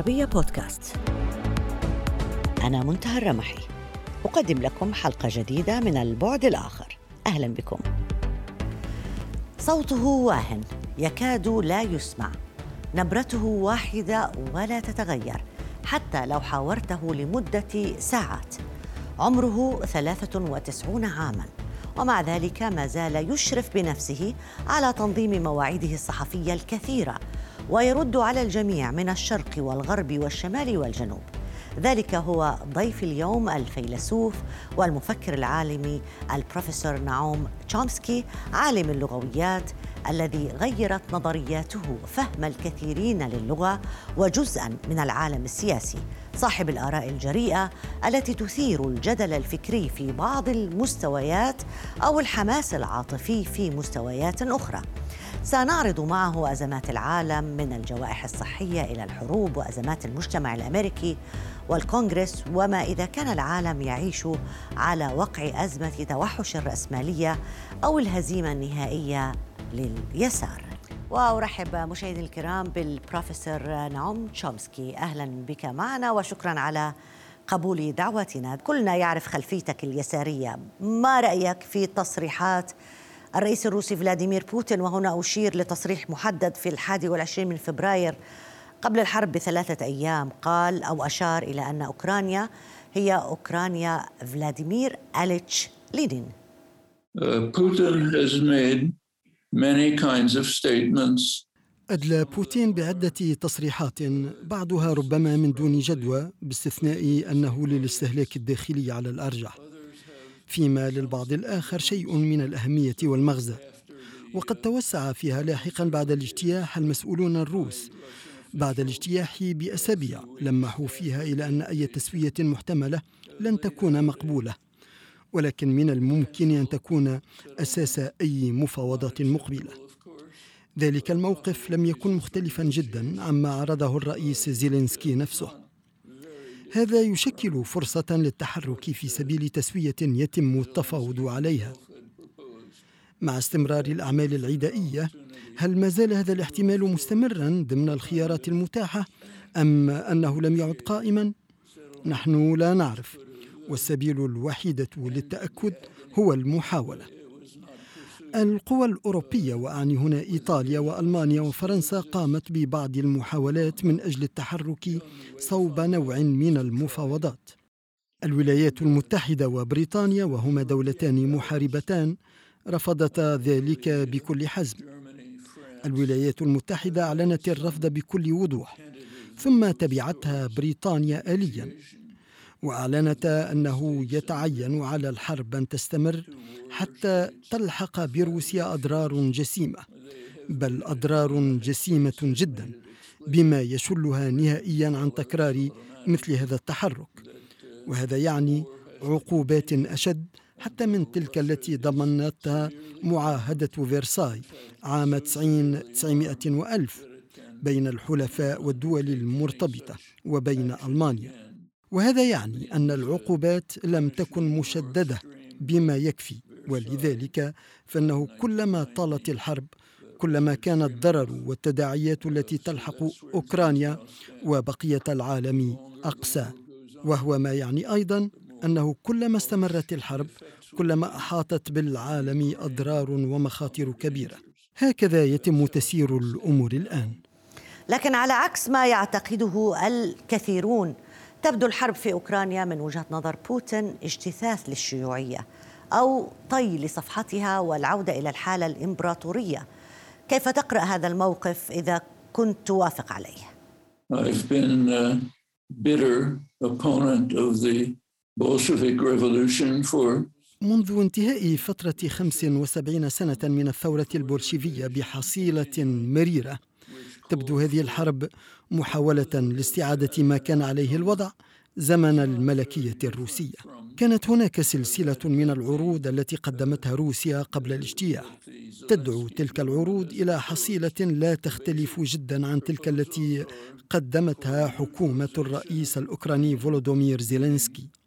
العربية بودكاست. أنا منتهى الرمحي. أقدم لكم حلقة جديدة من البعد الآخر. أهلا بكم. صوته واهن. يكاد لا يسمع. نبرته واحدة ولا تتغير. حتى لو حاورته لمدة ساعات. عمره 93 عاماً. ومع ذلك ما زال يشرف بنفسه على تنظيم مواعيده الصحفية الكثيرة. ويرد على الجميع من الشرق والغرب والشمال والجنوب. ذلك هو ضيف اليوم الفيلسوف والمفكر العالمي البروفيسور نعوم تشومسكي عالم اللغويات الذي غيرت نظرياته فهم الكثيرين للغة وجزءا من العالم السياسي صاحب الآراء الجريئة التي تثير الجدل الفكري في بعض المستويات أو الحماس العاطفي في مستويات أخرى. سنعرض معه أزمات العالم من الجوائح الصحية إلى الحروب وأزمات المجتمع الأمريكي والكونغرس وما إذا كان العالم يعيش على وقع أزمة توحش الرأسمالية أو الهزيمة النهائية لليسار. وأرحب مشاهدينا الكرام بالبروفيسور نعوم تشومسكي. أهلا بك معنا وشكرا على قبول دعوتنا. كلنا يعرف خلفيتك اليسارية. ما رأيك في تصريحات الرئيس الروسي فلاديمير بوتين وهنا أشير لتصريح محدد في الحادي والعشرين من فبراير قبل الحرب بثلاثة أيام. قال أو أشار إلى أن أوكرانيا هي أوكرانيا فلاديمير أليتش لينين. Putin has made many kinds of statements. أدلى بوتين بعدة تصريحات بعضها ربما من دون جدوى باستثناء أنه للاستهلاك الداخلي على الأرجح. فيما للبعض الآخر شيء من الأهمية والمغزى وقد توسع فيها لاحقا بعد الاجتياح المسؤولون الروس. بعد الاجتياح بأسابيع لمحوا فيها إلى أن أي تسوية محتملة لن تكون مقبولة. ولكن من الممكن أن تكون أساس أي مفاوضات مقبلة. ذلك الموقف لم يكن مختلفا جدا عما عرضه الرئيس زيلينسكي نفسه. هذا يشكل فرصة للتحرك في سبيل تسوية يتم التفاوض عليها. مع استمرار الأعمال العدائية، هل ما زال هذا الاحتمال مستمرا ضمن الخيارات المتاحة أم أنه لم يعد قائما؟ نحن لا نعرف، والسبيل الوحيدة للتأكد هو المحاولة. القوى الأوروبية وأعني هنا إيطاليا وألمانيا وفرنسا قامت ببعض المحاولات من أجل التحرك صوب نوع من المفاوضات. الولايات المتحدة وبريطانيا وهما دولتان محاربتان رفضتا ذلك بكل حزم. الولايات المتحدة أعلنت الرفض بكل وضوح ثم تبعتها بريطانيا آليا. واعلنتا أنه يتعين على الحرب أن تستمر حتى تلحق بروسيا أضرار جسيمة بل أضرار جسيمة جدا بما يشلها نهائيا عن تكرار مثل هذا التحرك. وهذا يعني عقوبات أشد حتى من تلك التي ضمنتها معاهدة فيرساي عام 90 900 وألف بين الحلفاء والدول المرتبطة وبين ألمانيا. وهذا يعني أن العقوبات لم تكن مشددة بما يكفي ولذلك فإنه كلما طالت الحرب كلما كان الضرر والتداعيات التي تلحق أوكرانيا وبقية العالم أقسى. وهو ما يعني أيضا أنه كلما استمرت الحرب كلما أحاطت بالعالم أضرار ومخاطر كبيرة. هكذا يتم تسيير الأمور الآن. لكن على عكس ما يعتقده الكثيرون تبدو الحرب في أوكرانيا من وجهة نظر بوتين اجتثاث للشيوعية أو طي لصفحتها والعودة إلى الحالة الإمبراطورية. كيف تقرأ هذا الموقف إذا كنت توافق عليه؟ I've been a bitter opponent of the Bolshevik revolution for منذ انتهاء فترة 75 سنة من الثورة البولشيفية بحصيلة مريرة. تبدو هذه الحرب محاولة لاستعادة ما كان عليه الوضع زمن الملكية الروسية. كانت هناك سلسلة من العروض التي قدمتها روسيا قبل الاجتياح. تدعو تلك العروض إلى حصيلة لا تختلف جدا عن تلك التي قدمتها حكومة الرئيس الأوكراني فولودومير زيلينسكي.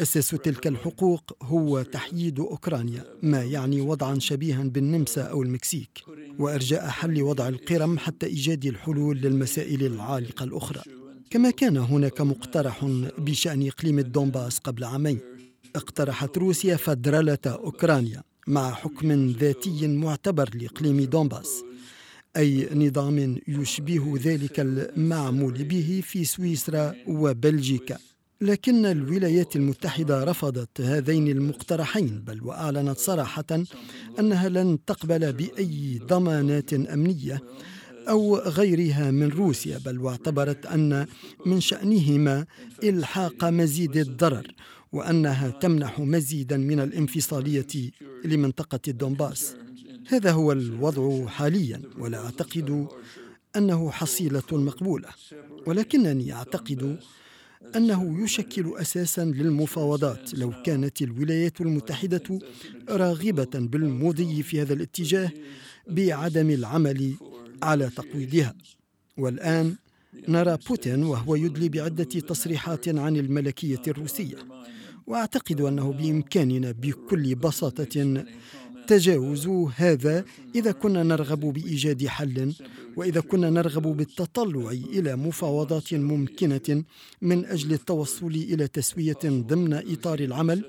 أساس تلك الحقوق هو تحييد أوكرانيا ما يعني وضعا شبيها بالنمسا أو المكسيك وإرجاء حل وضع القرم حتى إيجاد الحلول للمسائل العالقة الأخرى. كما كان هناك مقترح بشأن إقليم الدونباس قبل عامين. اقترحت روسيا فدرلة أوكرانيا مع حكم ذاتي معتبر لإقليم دونباس أي نظام يشبه ذلك المعمول به في سويسرا وبلجيكا. لكن الولايات المتحدة رفضت هذين المقترحين بل وأعلنت صراحة أنها لن تقبل بأي ضمانات أمنية أو غيرها من روسيا بل واعتبرت أن من شأنهما إلحاق مزيد الضرر وأنها تمنح مزيدا من الانفصالية لمنطقة الدونباس. هذا هو الوضع حاليا ولا أعتقد أنه حصيلة مقبولة ولكنني أعتقد أنه يشكل أساسا للمفاوضات لو كانت الولايات المتحدة راغبة بالمضي في هذا الاتجاه بعدم العمل على تقويضها. والآن نرى بوتين وهو يدلي بعدة تصريحات عن الملكية الروسية. وأعتقد أنه بإمكاننا بكل بساطة تجاوز هذا إذا كنا نرغب بإيجاد حل وإذا كنا نرغب بالتطلع إلى مفاوضات ممكنة من أجل التوصل إلى تسوية ضمن إطار العمل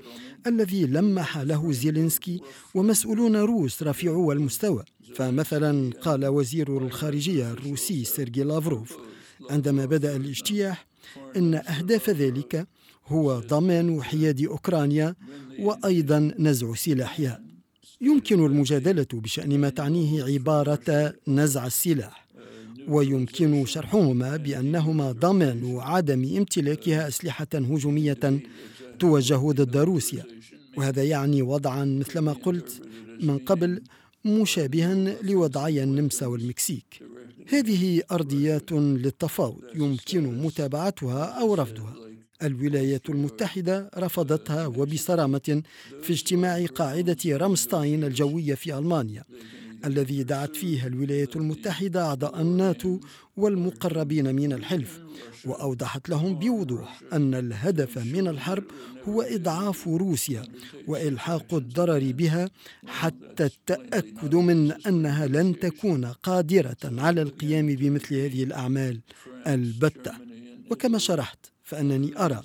الذي لمح له زيلينسكي ومسؤولون روس رفيعو المستوى فمثلا قال وزير الخارجية الروسي سيرجي لافروف عندما بدأ الاجتياح إن أهداف ذلك هو ضمان حياد أوكرانيا وأيضا نزع سلاحها. يمكن المجادلة بشأن ما تعنيه عبارة نزع السلاح ويمكن شرحهما بأنهما ضمان عدم امتلاكها أسلحة هجومية توجه ضد روسيا. وهذا يعني وضعا مثل ما قلت من قبل مشابها لوضعي النمسا والمكسيك. هذه أرضيات للتفاوض يمكن متابعتها أو رفضها. الولايات المتحدة رفضتها وبصرامة في اجتماع قاعدة رامستاين الجوية في ألمانيا الذي دعت فيه الولايات المتحدة أعضاء الناتو والمقربين من الحلف وأوضحت لهم بوضوح أن الهدف من الحرب هو إضعاف روسيا وإلحاق الضرر بها حتى التأكد من أنها لن تكون قادرة على القيام بمثل هذه الأعمال البتة. وكما شرحت فأنني أرى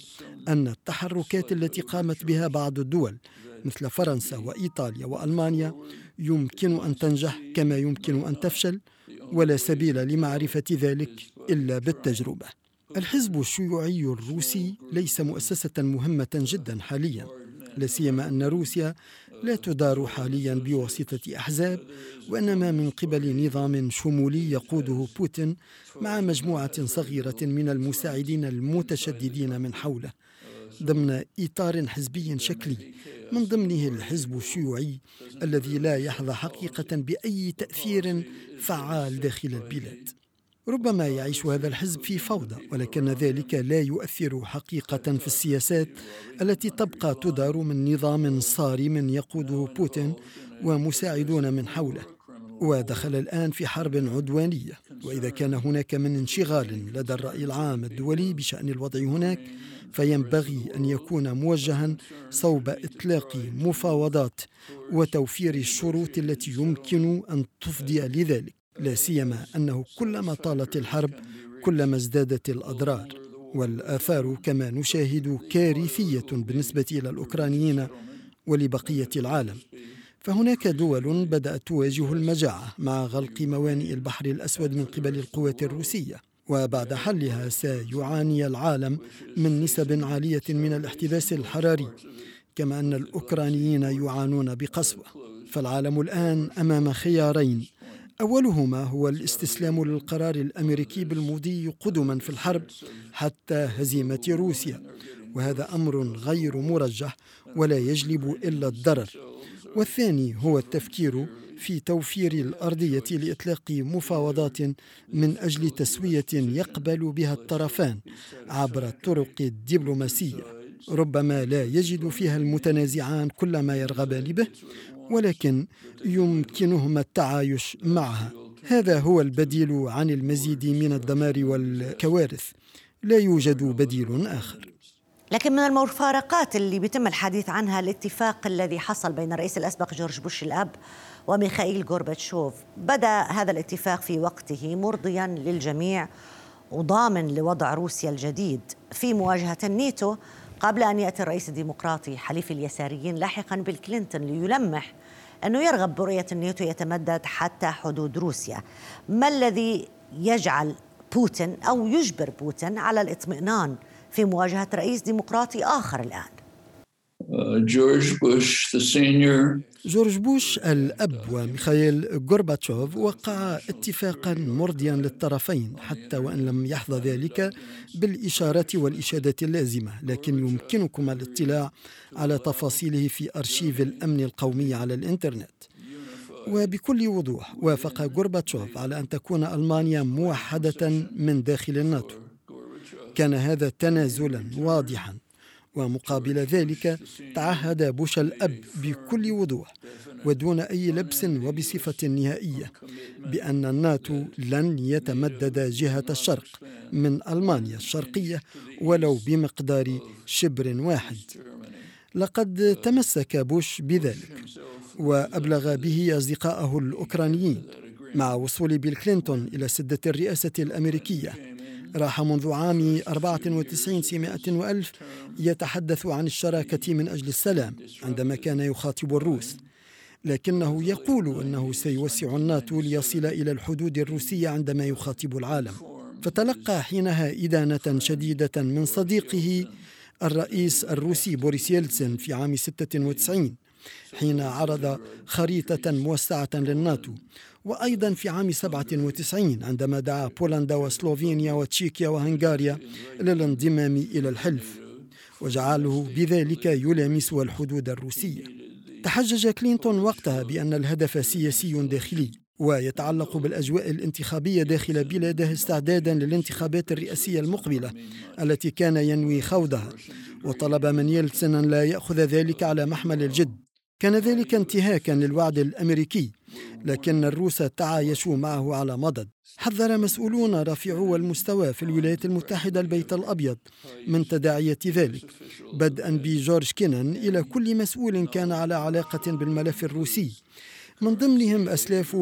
أن التحركات التي قامت بها بعض الدول مثل فرنسا وإيطاليا وألمانيا يمكن أن تنجح كما يمكن أن تفشل ولا سبيل لمعرفة ذلك إلا بالتجربة. الحزب الشيوعي الروسي ليس مؤسسة مهمة جدا حاليا لا سيما أن روسيا لا تدار حاليا بواسطة أحزاب وإنما من قبل نظام شمولي يقوده بوتين مع مجموعة صغيرة من المساعدين المتشددين من حوله ضمن إطار حزبي شكلي من ضمنه الحزب الشيوعي الذي لا يحظى حقيقة بأي تأثير فعال داخل البلاد. ربما يعيش هذا الحزب في فوضى ولكن ذلك لا يؤثر حقيقة في السياسات التي تبقى تدار من نظام صارم يقوده بوتين ومساعدون من حوله. ودخل الآن في حرب عدوانية وإذا كان هناك من انشغال لدى الرأي العام الدولي بشأن الوضع هناك فينبغي أن يكون موجها صوب إطلاق مفاوضات وتوفير الشروط التي يمكن أن تفضي لذلك. لا سيما أنه كلما طالت الحرب كلما ازدادت الأضرار. والآثار كما نشاهد كارثية بالنسبة إلى الأوكرانيين ولبقية العالم. فهناك دول بدأت تواجه المجاعة مع غلق موانئ البحر الأسود من قبل القوات الروسية. وبعد حلها سيعاني العالم من نسب عالية من الاحتباس الحراري كما أن الأوكرانيين يعانون بقسوة. فالعالم الآن أمام خيارين أولهما هو الاستسلام للقرار الأمريكي بالمضي قدما في الحرب حتى هزيمة روسيا وهذا أمر غير مرجح ولا يجلب إلا الضرر. والثاني هو التفكير في توفير الأرضية لإطلاق مفاوضات من أجل تسوية يقبل بها الطرفان عبر الطرق الدبلوماسية. ربما لا يجد فيها المتنازعان كل ما يرغبان به ولكن يمكنهما التعايش معها. هذا هو البديل عن المزيد من الدمار والكوارث. لا يوجد بديل آخر. لكن من المفارقات اللي بيتم الحديث عنها الاتفاق الذي حصل بين الرئيس الأسبق جورج بوش الأب وميخائيل غورباتشوف. بدأ هذا الاتفاق في وقته مرضيا للجميع وضامن لوضع روسيا الجديد. في مواجهة الناتو قبل أن يأتي الرئيس الديمقراطي حليف اليساريين لاحقا بيل كلينتون ليلمح أنه يرغب برؤية الناتو يتمدد حتى حدود روسيا. ما الذي يجعل بوتين أو يجبر بوتين على الاطمئنان في مواجهة رئيس ديمقراطي آخر الآن؟ جورج بوش جورج بوش الأب وميخائيل غورباتشوف وقعا اتفاقا مرضيا للطرفين حتى وإن لم يحظى ذلك بالإشارات والإشادات اللازمة لكن يمكنكم الاطلاع على تفاصيله في أرشيف الأمن القومي على الإنترنت. وبكل وضوح وافق غورباتشوف على أن تكون ألمانيا موحدة من داخل الناتو. كان هذا تنازلا واضحا ومقابل ذلك تعهد بوش الأب بكل وضوح ودون أي لبس وبصفة نهائية بأن الناتو لن يتمدد جهة الشرق من ألمانيا الشرقية ولو بمقدار شبر واحد. لقد تمسك بوش بذلك وأبلغ به أصدقائه الأوكرانيين مع وصول بيل كلينتون إلى سدة الرئاسة الأمريكية. راح منذ عام 94 سمائة وألف يتحدث عن الشراكة من أجل السلام عندما كان يخاطب الروس. لكنه يقول أنه سيوسع الناتو ليصل إلى الحدود الروسية عندما يخاطب العالم. فتلقى حينها إدانة شديدة من صديقه الرئيس الروسي بوريس يلتسن في عام 96 حين عرض خريطة موسعة للناتو. وأيضا في عام 97 عندما دعا بولندا وسلوفينيا وتشيكيا وهنغاريا للانضمام إلى الحلف وجعله بذلك يلامس الحدود الروسية. تحجج كلينتون وقتها بأن الهدف سياسي داخلي ويتعلق بالأجواء الانتخابية داخل بلاده استعدادا للانتخابات الرئاسية المقبلة التي كان ينوي خوضها وطلب من يلتسن أن لا يأخذ ذلك على محمل الجد. كان ذلك انتهاكا للوعد الأمريكي لكن الروس تعايشوا معه على مضض. حذر مسؤولون رافعو المستوى في الولايات المتحدة البيت الأبيض من تداعيه ذلك بدءا بجورج كينان إلى كل مسؤول كان على علاقة بالملف الروسي. من ضمنهم أسلاف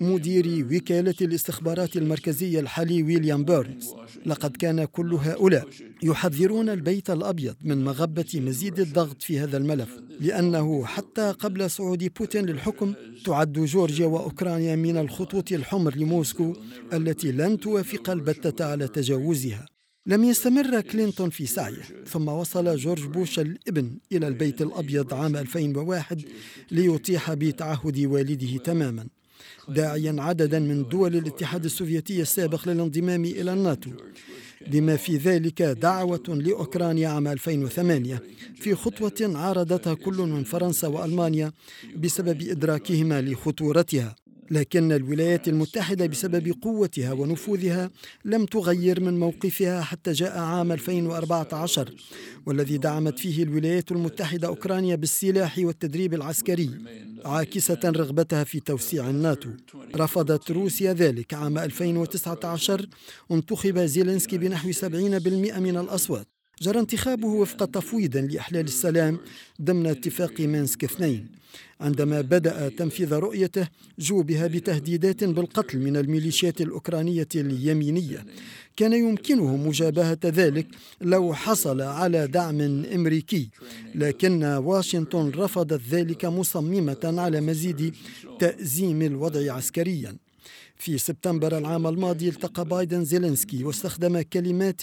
مدير وكالة الاستخبارات المركزية الحالي ويليام بيرنز. لقد كان كل هؤلاء يحذرون البيت الأبيض من مغبة مزيد الضغط في هذا الملف لأنه حتى قبل صعود بوتين للحكم تعد جورجيا وأوكرانيا من الخطوط الحمر لموسكو التي لن توافق البتة على تجاوزها. لم يستمر كلينتون في سعيه ثم وصل جورج بوش الابن إلى البيت الأبيض عام 2001 ليطيح بتعهد والده تماما داعيا عددا من دول الاتحاد السوفيتي السابق للانضمام إلى الناتو. بما في ذلك دعوة لأوكرانيا عام 2008 في خطوة عارضتها كل من فرنسا وألمانيا بسبب إدراكهما لخطورتها. لكن الولايات المتحدة بسبب قوتها ونفوذها لم تغير من موقفها حتى جاء عام 2014 والذي دعمت فيه الولايات المتحدة أوكرانيا بالسلاح والتدريب العسكري عاكسة رغبتها في توسيع الناتو. رفضت روسيا ذلك عام 2019 انتخب زيلينسكي بنحو 70% من الأصوات. جرى انتخابه وفق تفويض لإحلال السلام ضمن اتفاق مينسك اثنين عندما بدأ تنفيذ رؤيته جوبها بتهديدات بالقتل من الميليشيات الأوكرانية اليمينية. كان يمكنه مجابهة ذلك لو حصل على دعم أمريكي لكن واشنطن رفضت ذلك مصممة على مزيد تأزيم الوضع عسكريا. في سبتمبر العام الماضي التقى بايدن زيلينسكي واستخدم كلمات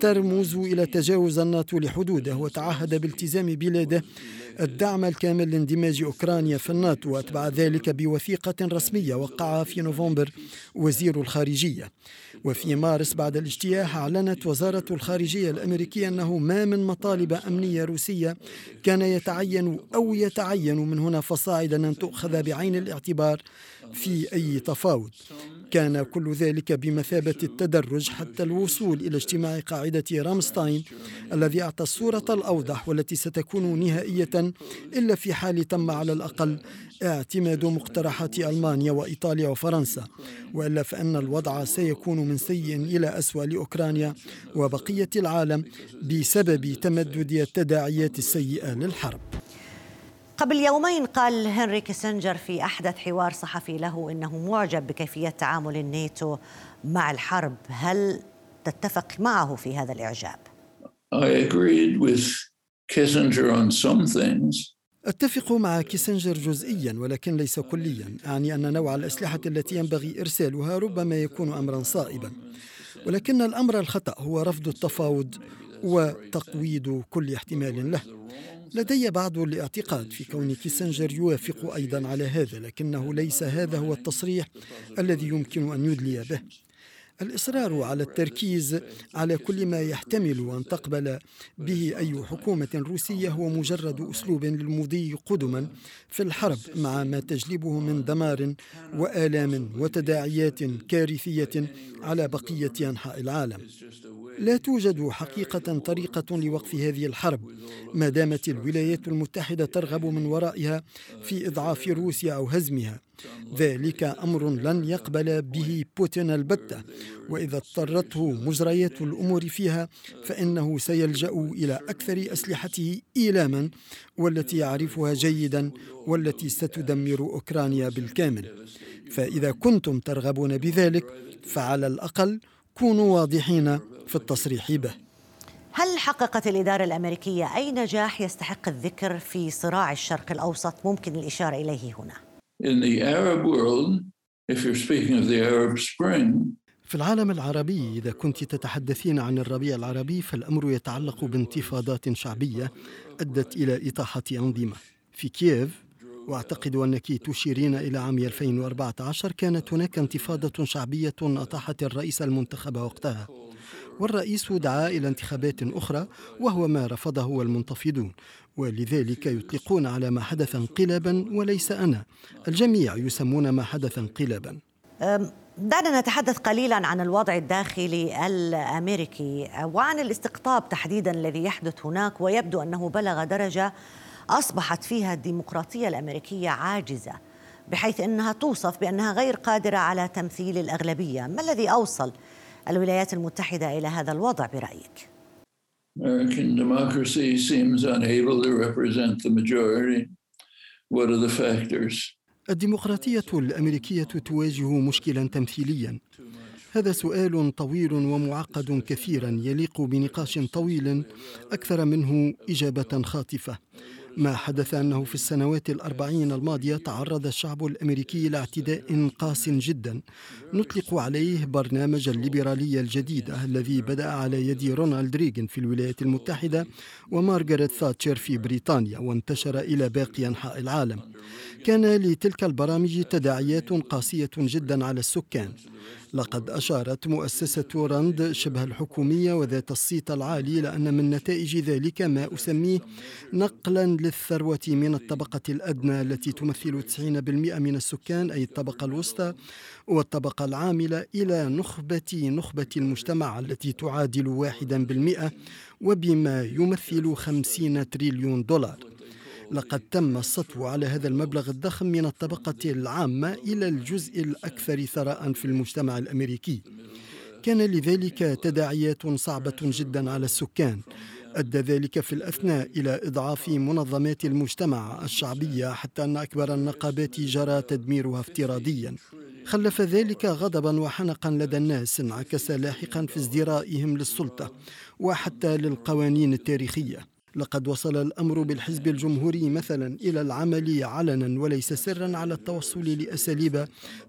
ترمز إلى تجاوز الناتو لحدوده وتعهد بالتزام بلاده. الدعم الكامل لاندماج أوكرانيا في الناتو وأتبع ذلك بوثيقة رسمية وقعها في نوفمبر وزير الخارجية. وفي مارس بعد الاجتياح أعلنت وزارة الخارجية الأمريكية أنه ما من مطالب أمنية روسية كان يتعين أو يتعين من هنا فصاعدا أن تؤخذ بعين الاعتبار في أي تفاوض كان كل ذلك بمثابة التدرج حتى الوصول إلى اجتماع قاعدة رامستاين الذي أعطى الصورة الأوضح والتي ستكون نهائية إلا في حال تم على الأقل اعتماد مقترحات ألمانيا وإيطاليا وفرنسا. وإلا فإن الوضع سيكون من سيء إلى أسوأ لأوكرانيا وبقية العالم بسبب تمدد التداعيات السيئة للحرب. قبل يومين قال هنري كيسنجر في أحدث حوار صحفي له إنه معجب بكيفية تعامل الناتو مع الحرب. هل تتفق معه في هذا الإعجاب؟ I agreed with Kissinger on some things. أتفق مع كيسنجر جزئيا ولكن ليس كليا أعني أن نوع الأسلحة التي ينبغي إرسالها ربما يكون أمرا صائبا. ولكن الأمر الخطأ هو رفض التفاوض وتقويض كل احتمال له. لدي بعض الاعتقاد في كون كيسنجر يوافق أيضا على هذا لكنه ليس هذا هو التصريح الذي يمكن أن يدلي به. الإصرار على التركيز على كل ما يحتمل أن تقبل به أي حكومة روسية هو مجرد أسلوب للمضي قدما في الحرب مع ما تجلبه من دمار وآلام وتداعيات كارثية على بقية أنحاء العالم. لا توجد حقيقة طريقة لوقف هذه الحرب ما دامت الولايات المتحدة ترغب من ورائها في إضعاف روسيا أو هزمها. ذلك أمر لن يقبل به بوتين البتة وإذا اضطرته مجريات الأمور فيها فإنه سيلجأ إلى أكثر أسلحته إيلاما والتي يعرفها جيدا والتي ستدمر أوكرانيا بالكامل. فإذا كنتم ترغبون بذلك فعلى الأقل كونوا واضحين في التصريح به. هل حققت الإدارة الأمريكية أي نجاح يستحق الذكر في صراع الشرق الأوسط؟ ممكن الإشارة إليه هنا؟ In the Arab world, if you're speaking of the Arab Spring, في العالم العربي إذا كنت تتحدثين عن الربيع العربي فالأمر يتعلق بانتفاضات شعبية أدت إلى إطاحة أنظمة. في كييف وأعتقد أنك تشيرين إلى عام 2014 كانت هناك انتفاضة شعبية أطاحت الرئيس المنتخب وقتها. والرئيس دعا إلى انتخابات أخرى وهو ما رفضه المنتفضون. ولذلك يطلقون على ما حدث انقلابا وليس أنا. الجميع يسمون ما حدث انقلابا. دعنا نتحدث قليلا عن الوضع الداخلي الأمريكي وعن الاستقطاب تحديدا الذي يحدث هناك ويبدو أنه بلغ درجة أصبحت فيها الديمقراطية الأمريكية عاجزة بحيث إنها توصف بأنها غير قادرة على تمثيل الأغلبية، ما الذي أوصل الولايات المتحدة إلى هذا الوضع برأيك؟ American democracy seems unable to represent the majority. What are the factors? الديمقراطية الأمريكية تواجه مشكلا تمثيليا هذا سؤال طويل ومعقد كثيرا يليق بنقاش طويل أكثر منه إجابة خاطفة ما حدث أنه في السنوات الأربعين الماضية تعرض الشعب الأمريكي لاعتداء قاس جدا نطلق عليه برنامج الليبرالية الجديدة الذي بدأ على يد رونالد ريغن في الولايات المتحدة ومارغريت ثاتشر في بريطانيا وانتشر إلى باقي أنحاء العالم. كان لتلك البرامج تداعيات قاسية جدا على السكان. لقد أشارت مؤسسة راند شبه الحكومية وذات الصيت العالي إلى أن من نتائج ذلك ما أسميه نقلا للثروة من الطبقة الأدنى التي تمثل 90% من السكان أي الطبقة الوسطى والطبقة العاملة إلى نخبة نخبة المجتمع التي تعادل واحدا بالمئة وبما يمثل خمسين تريليون دولار. لقد تم السطو على هذا المبلغ الضخم من الطبقة العامة إلى الجزء الأكثر ثراء في المجتمع الأمريكي. كان لذلك تداعيات صعبة جدا على السكان. أدى ذلك في الأثناء إلى إضعاف منظمات المجتمع الشعبية حتى أن أكبر النقابات جرى تدميرها افتراضيا. خلف ذلك غضبا وحنقا لدى الناس انعكس لاحقا في ازدرائهم للسلطة وحتى للقوانين التاريخية. لقد وصل الأمر بالحزب الجمهوري مثلا إلى العمل علنا وليس سرا على التوصل لأساليب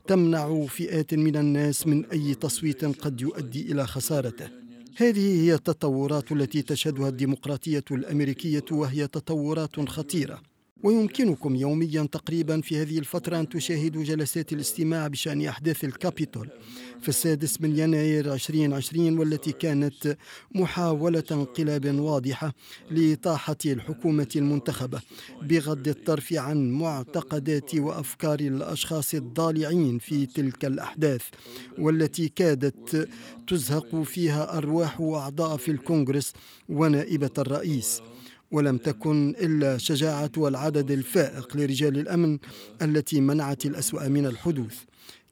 تمنع فئات من الناس من أي تصويت قد يؤدي إلى خسارته. هذه هي التطورات التي تشهدها الديمقراطية الأمريكية وهي تطورات خطيرة. ويمكنكم يوميا تقريبا في هذه الفترة أن تشاهدوا جلسات الاستماع بشأن أحداث الكابيتول في السادس من يناير 2020 والتي كانت محاولة انقلاب واضحة لإطاحة الحكومة المنتخبة بغض الطرف عن معتقدات وأفكار الأشخاص الضالعين في تلك الأحداث والتي كادت تزهق فيها أرواح أعضاء في الكونغرس ونائبة الرئيس. ولم تكن إلا شجاعة والعدد الفائق لرجال الأمن التي منعت الأسوأ من الحدوث.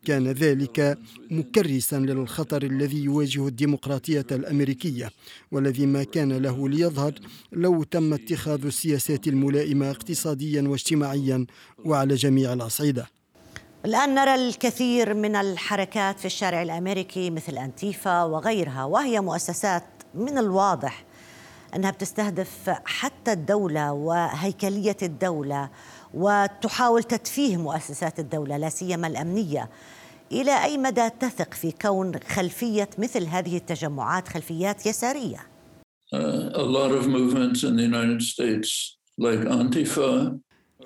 كان ذلك مكرسا للخطر الذي يواجه الديمقراطية الأمريكية والذي ما كان له ليظهر لو تم اتخاذ السياسات الملائمة اقتصاديا واجتماعيا وعلى جميع الأصعدة. الآن نرى الكثير من الحركات في الشارع الأمريكي مثل أنتيفا وغيرها وهي مؤسسات من الواضح أنها بتستهدف حتى الدولة وهيكلية الدولة وتحاول تتفيه مؤسسات الدولة لا سيما الأمنية. إلى أي مدى تثق في كون خلفية مثل هذه التجمعات خلفيات يسارية؟ Uh, a lot of movements in the United States like Antifa.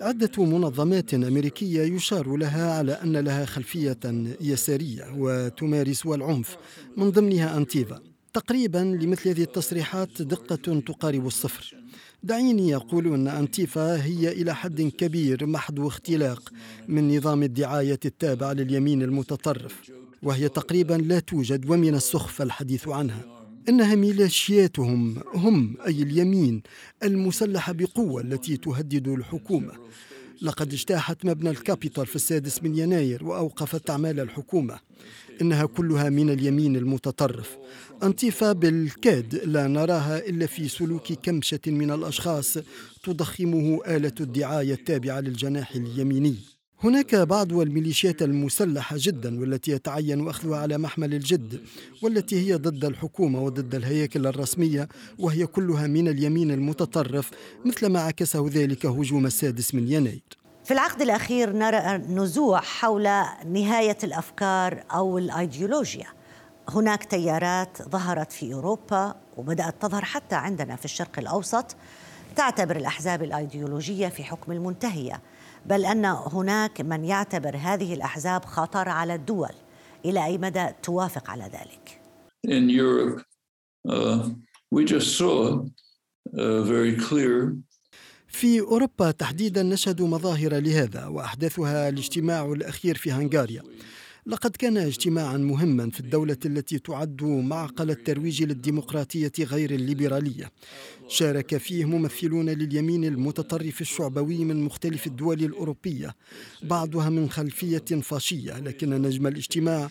عدة منظمات أمريكية يشار لها على أن لها خلفية يسارية وتمارس العنف من ضمنها أنتيفا. تقريبا لمثل هذه التصريحات دقة تقارب الصفر. دعيني أقول أن أنتيفا هي إلى حد كبير محض اختلاق من نظام الدعاية التابع لليمين المتطرف وهي تقريبا لا توجد ومن السخف الحديث عنها. انها ميليشياتهم هم أي اليمين المسلحة بقوة التي تهدد الحكومة. لقد اجتاحت مبنى الكابيتال في السادس من يناير وأوقفت أعمال الحكومة. إنها كلها من اليمين المتطرف. أنتيفا بالكاد لا نراها إلا في سلوك كمشة من الأشخاص تضخمه آلة الدعاية التابعة للجناح اليميني. هناك بعض الميليشيات المسلحة جدا والتي يتعين أخذها على محمل الجد والتي هي ضد الحكومة وضد الهياكل الرسمية وهي كلها من اليمين المتطرف مثل ما عكسه ذلك هجوم السادس من يناير. في العقد الأخير نرى نزوع حول نهاية الأفكار أو الأيديولوجيا. هناك تيارات ظهرت في أوروبا وبدأت تظهر حتى عندنا في الشرق الأوسط تعتبر الأحزاب الأيديولوجية في حكم المنتهية. بل أن هناك من يعتبر هذه الأحزاب خطر على الدول. إلى أي مدى توافق على ذلك؟ In Europe, uh, we just saw uh, very clear. في أوروبا تحديدا نشهد مظاهر لهذا وأحدثها الاجتماع الأخير في هنغاريا. لقد كان اجتماعا مهما في الدولة التي تعد معقل الترويج للديمقراطية غير الليبرالية. شارك فيه ممثلون لليمين المتطرف الشعبوي من مختلف الدول الأوروبية بعضها من خلفية فاشية لكن نجم الاجتماع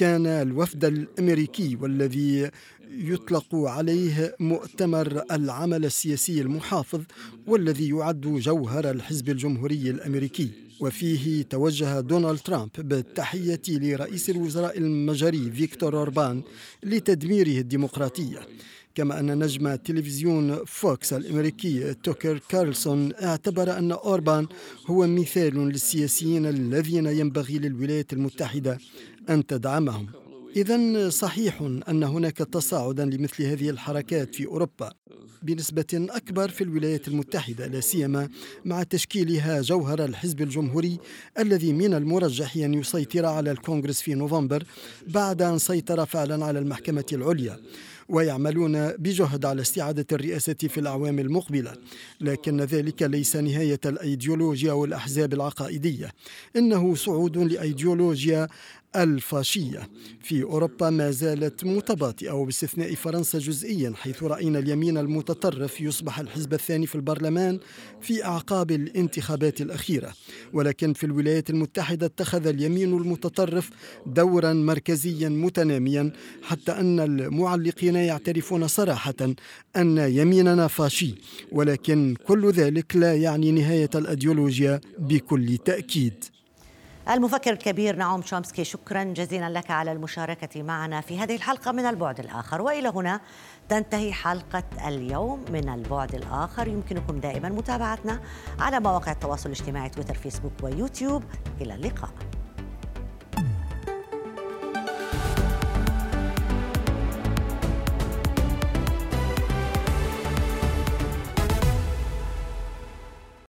كان الوفد الأمريكي والذي يطلق عليه مؤتمر العمل السياسي المحافظ والذي يعد جوهر الحزب الجمهوري الأمريكي. وفيه توجه دونالد ترامب بالتحية لرئيس الوزراء المجري فيكتور أوربان لتدميره الديمقراطية. كما أن نجم تلفزيون فوكس الأمريكي توكر كارلسون اعتبر أن أوربان هو مثال للسياسيين الذين ينبغي للولايات المتحدة أن تدعمهم. إذا صحيح أن هناك تصاعدا لمثل هذه الحركات في أوروبا بنسبة أكبر في الولايات المتحدة لا سيما مع تشكيلها جوهر الحزب الجمهوري الذي من المرجح أن يسيطر على الكونغرس في نوفمبر بعد أن سيطر فعلا على المحكمة العليا. ويعملون بجهد على استعادة الرئاسة في الأعوام المقبلة. لكن ذلك ليس نهاية الأيديولوجيا والأحزاب العقائدية. إنه صعود لأيديولوجيا الفاشية. في أوروبا ما زالت متباطئة وباستثناء فرنسا جزئيا حيث رأينا اليمين المتطرف يصبح الحزب الثاني في البرلمان في أعقاب الانتخابات الأخيرة. ولكن في الولايات المتحدة اتخذ اليمين المتطرف دورا مركزيا متناميا حتى أن المعلقين يعترفون صراحة أن يميننا فاشي. ولكن كل ذلك لا يعني نهاية الأيديولوجيا بكل تأكيد. المفكر الكبير نعوم شومسكي شكرا جزيلا لك على المشاركة معنا في هذه الحلقة من البعد الآخر. وإلى هنا تنتهي حلقة اليوم من البعد الآخر. يمكنكم دائما متابعتنا على مواقع التواصل الاجتماعي تويتر فيسبوك ويوتيوب. إلى اللقاء.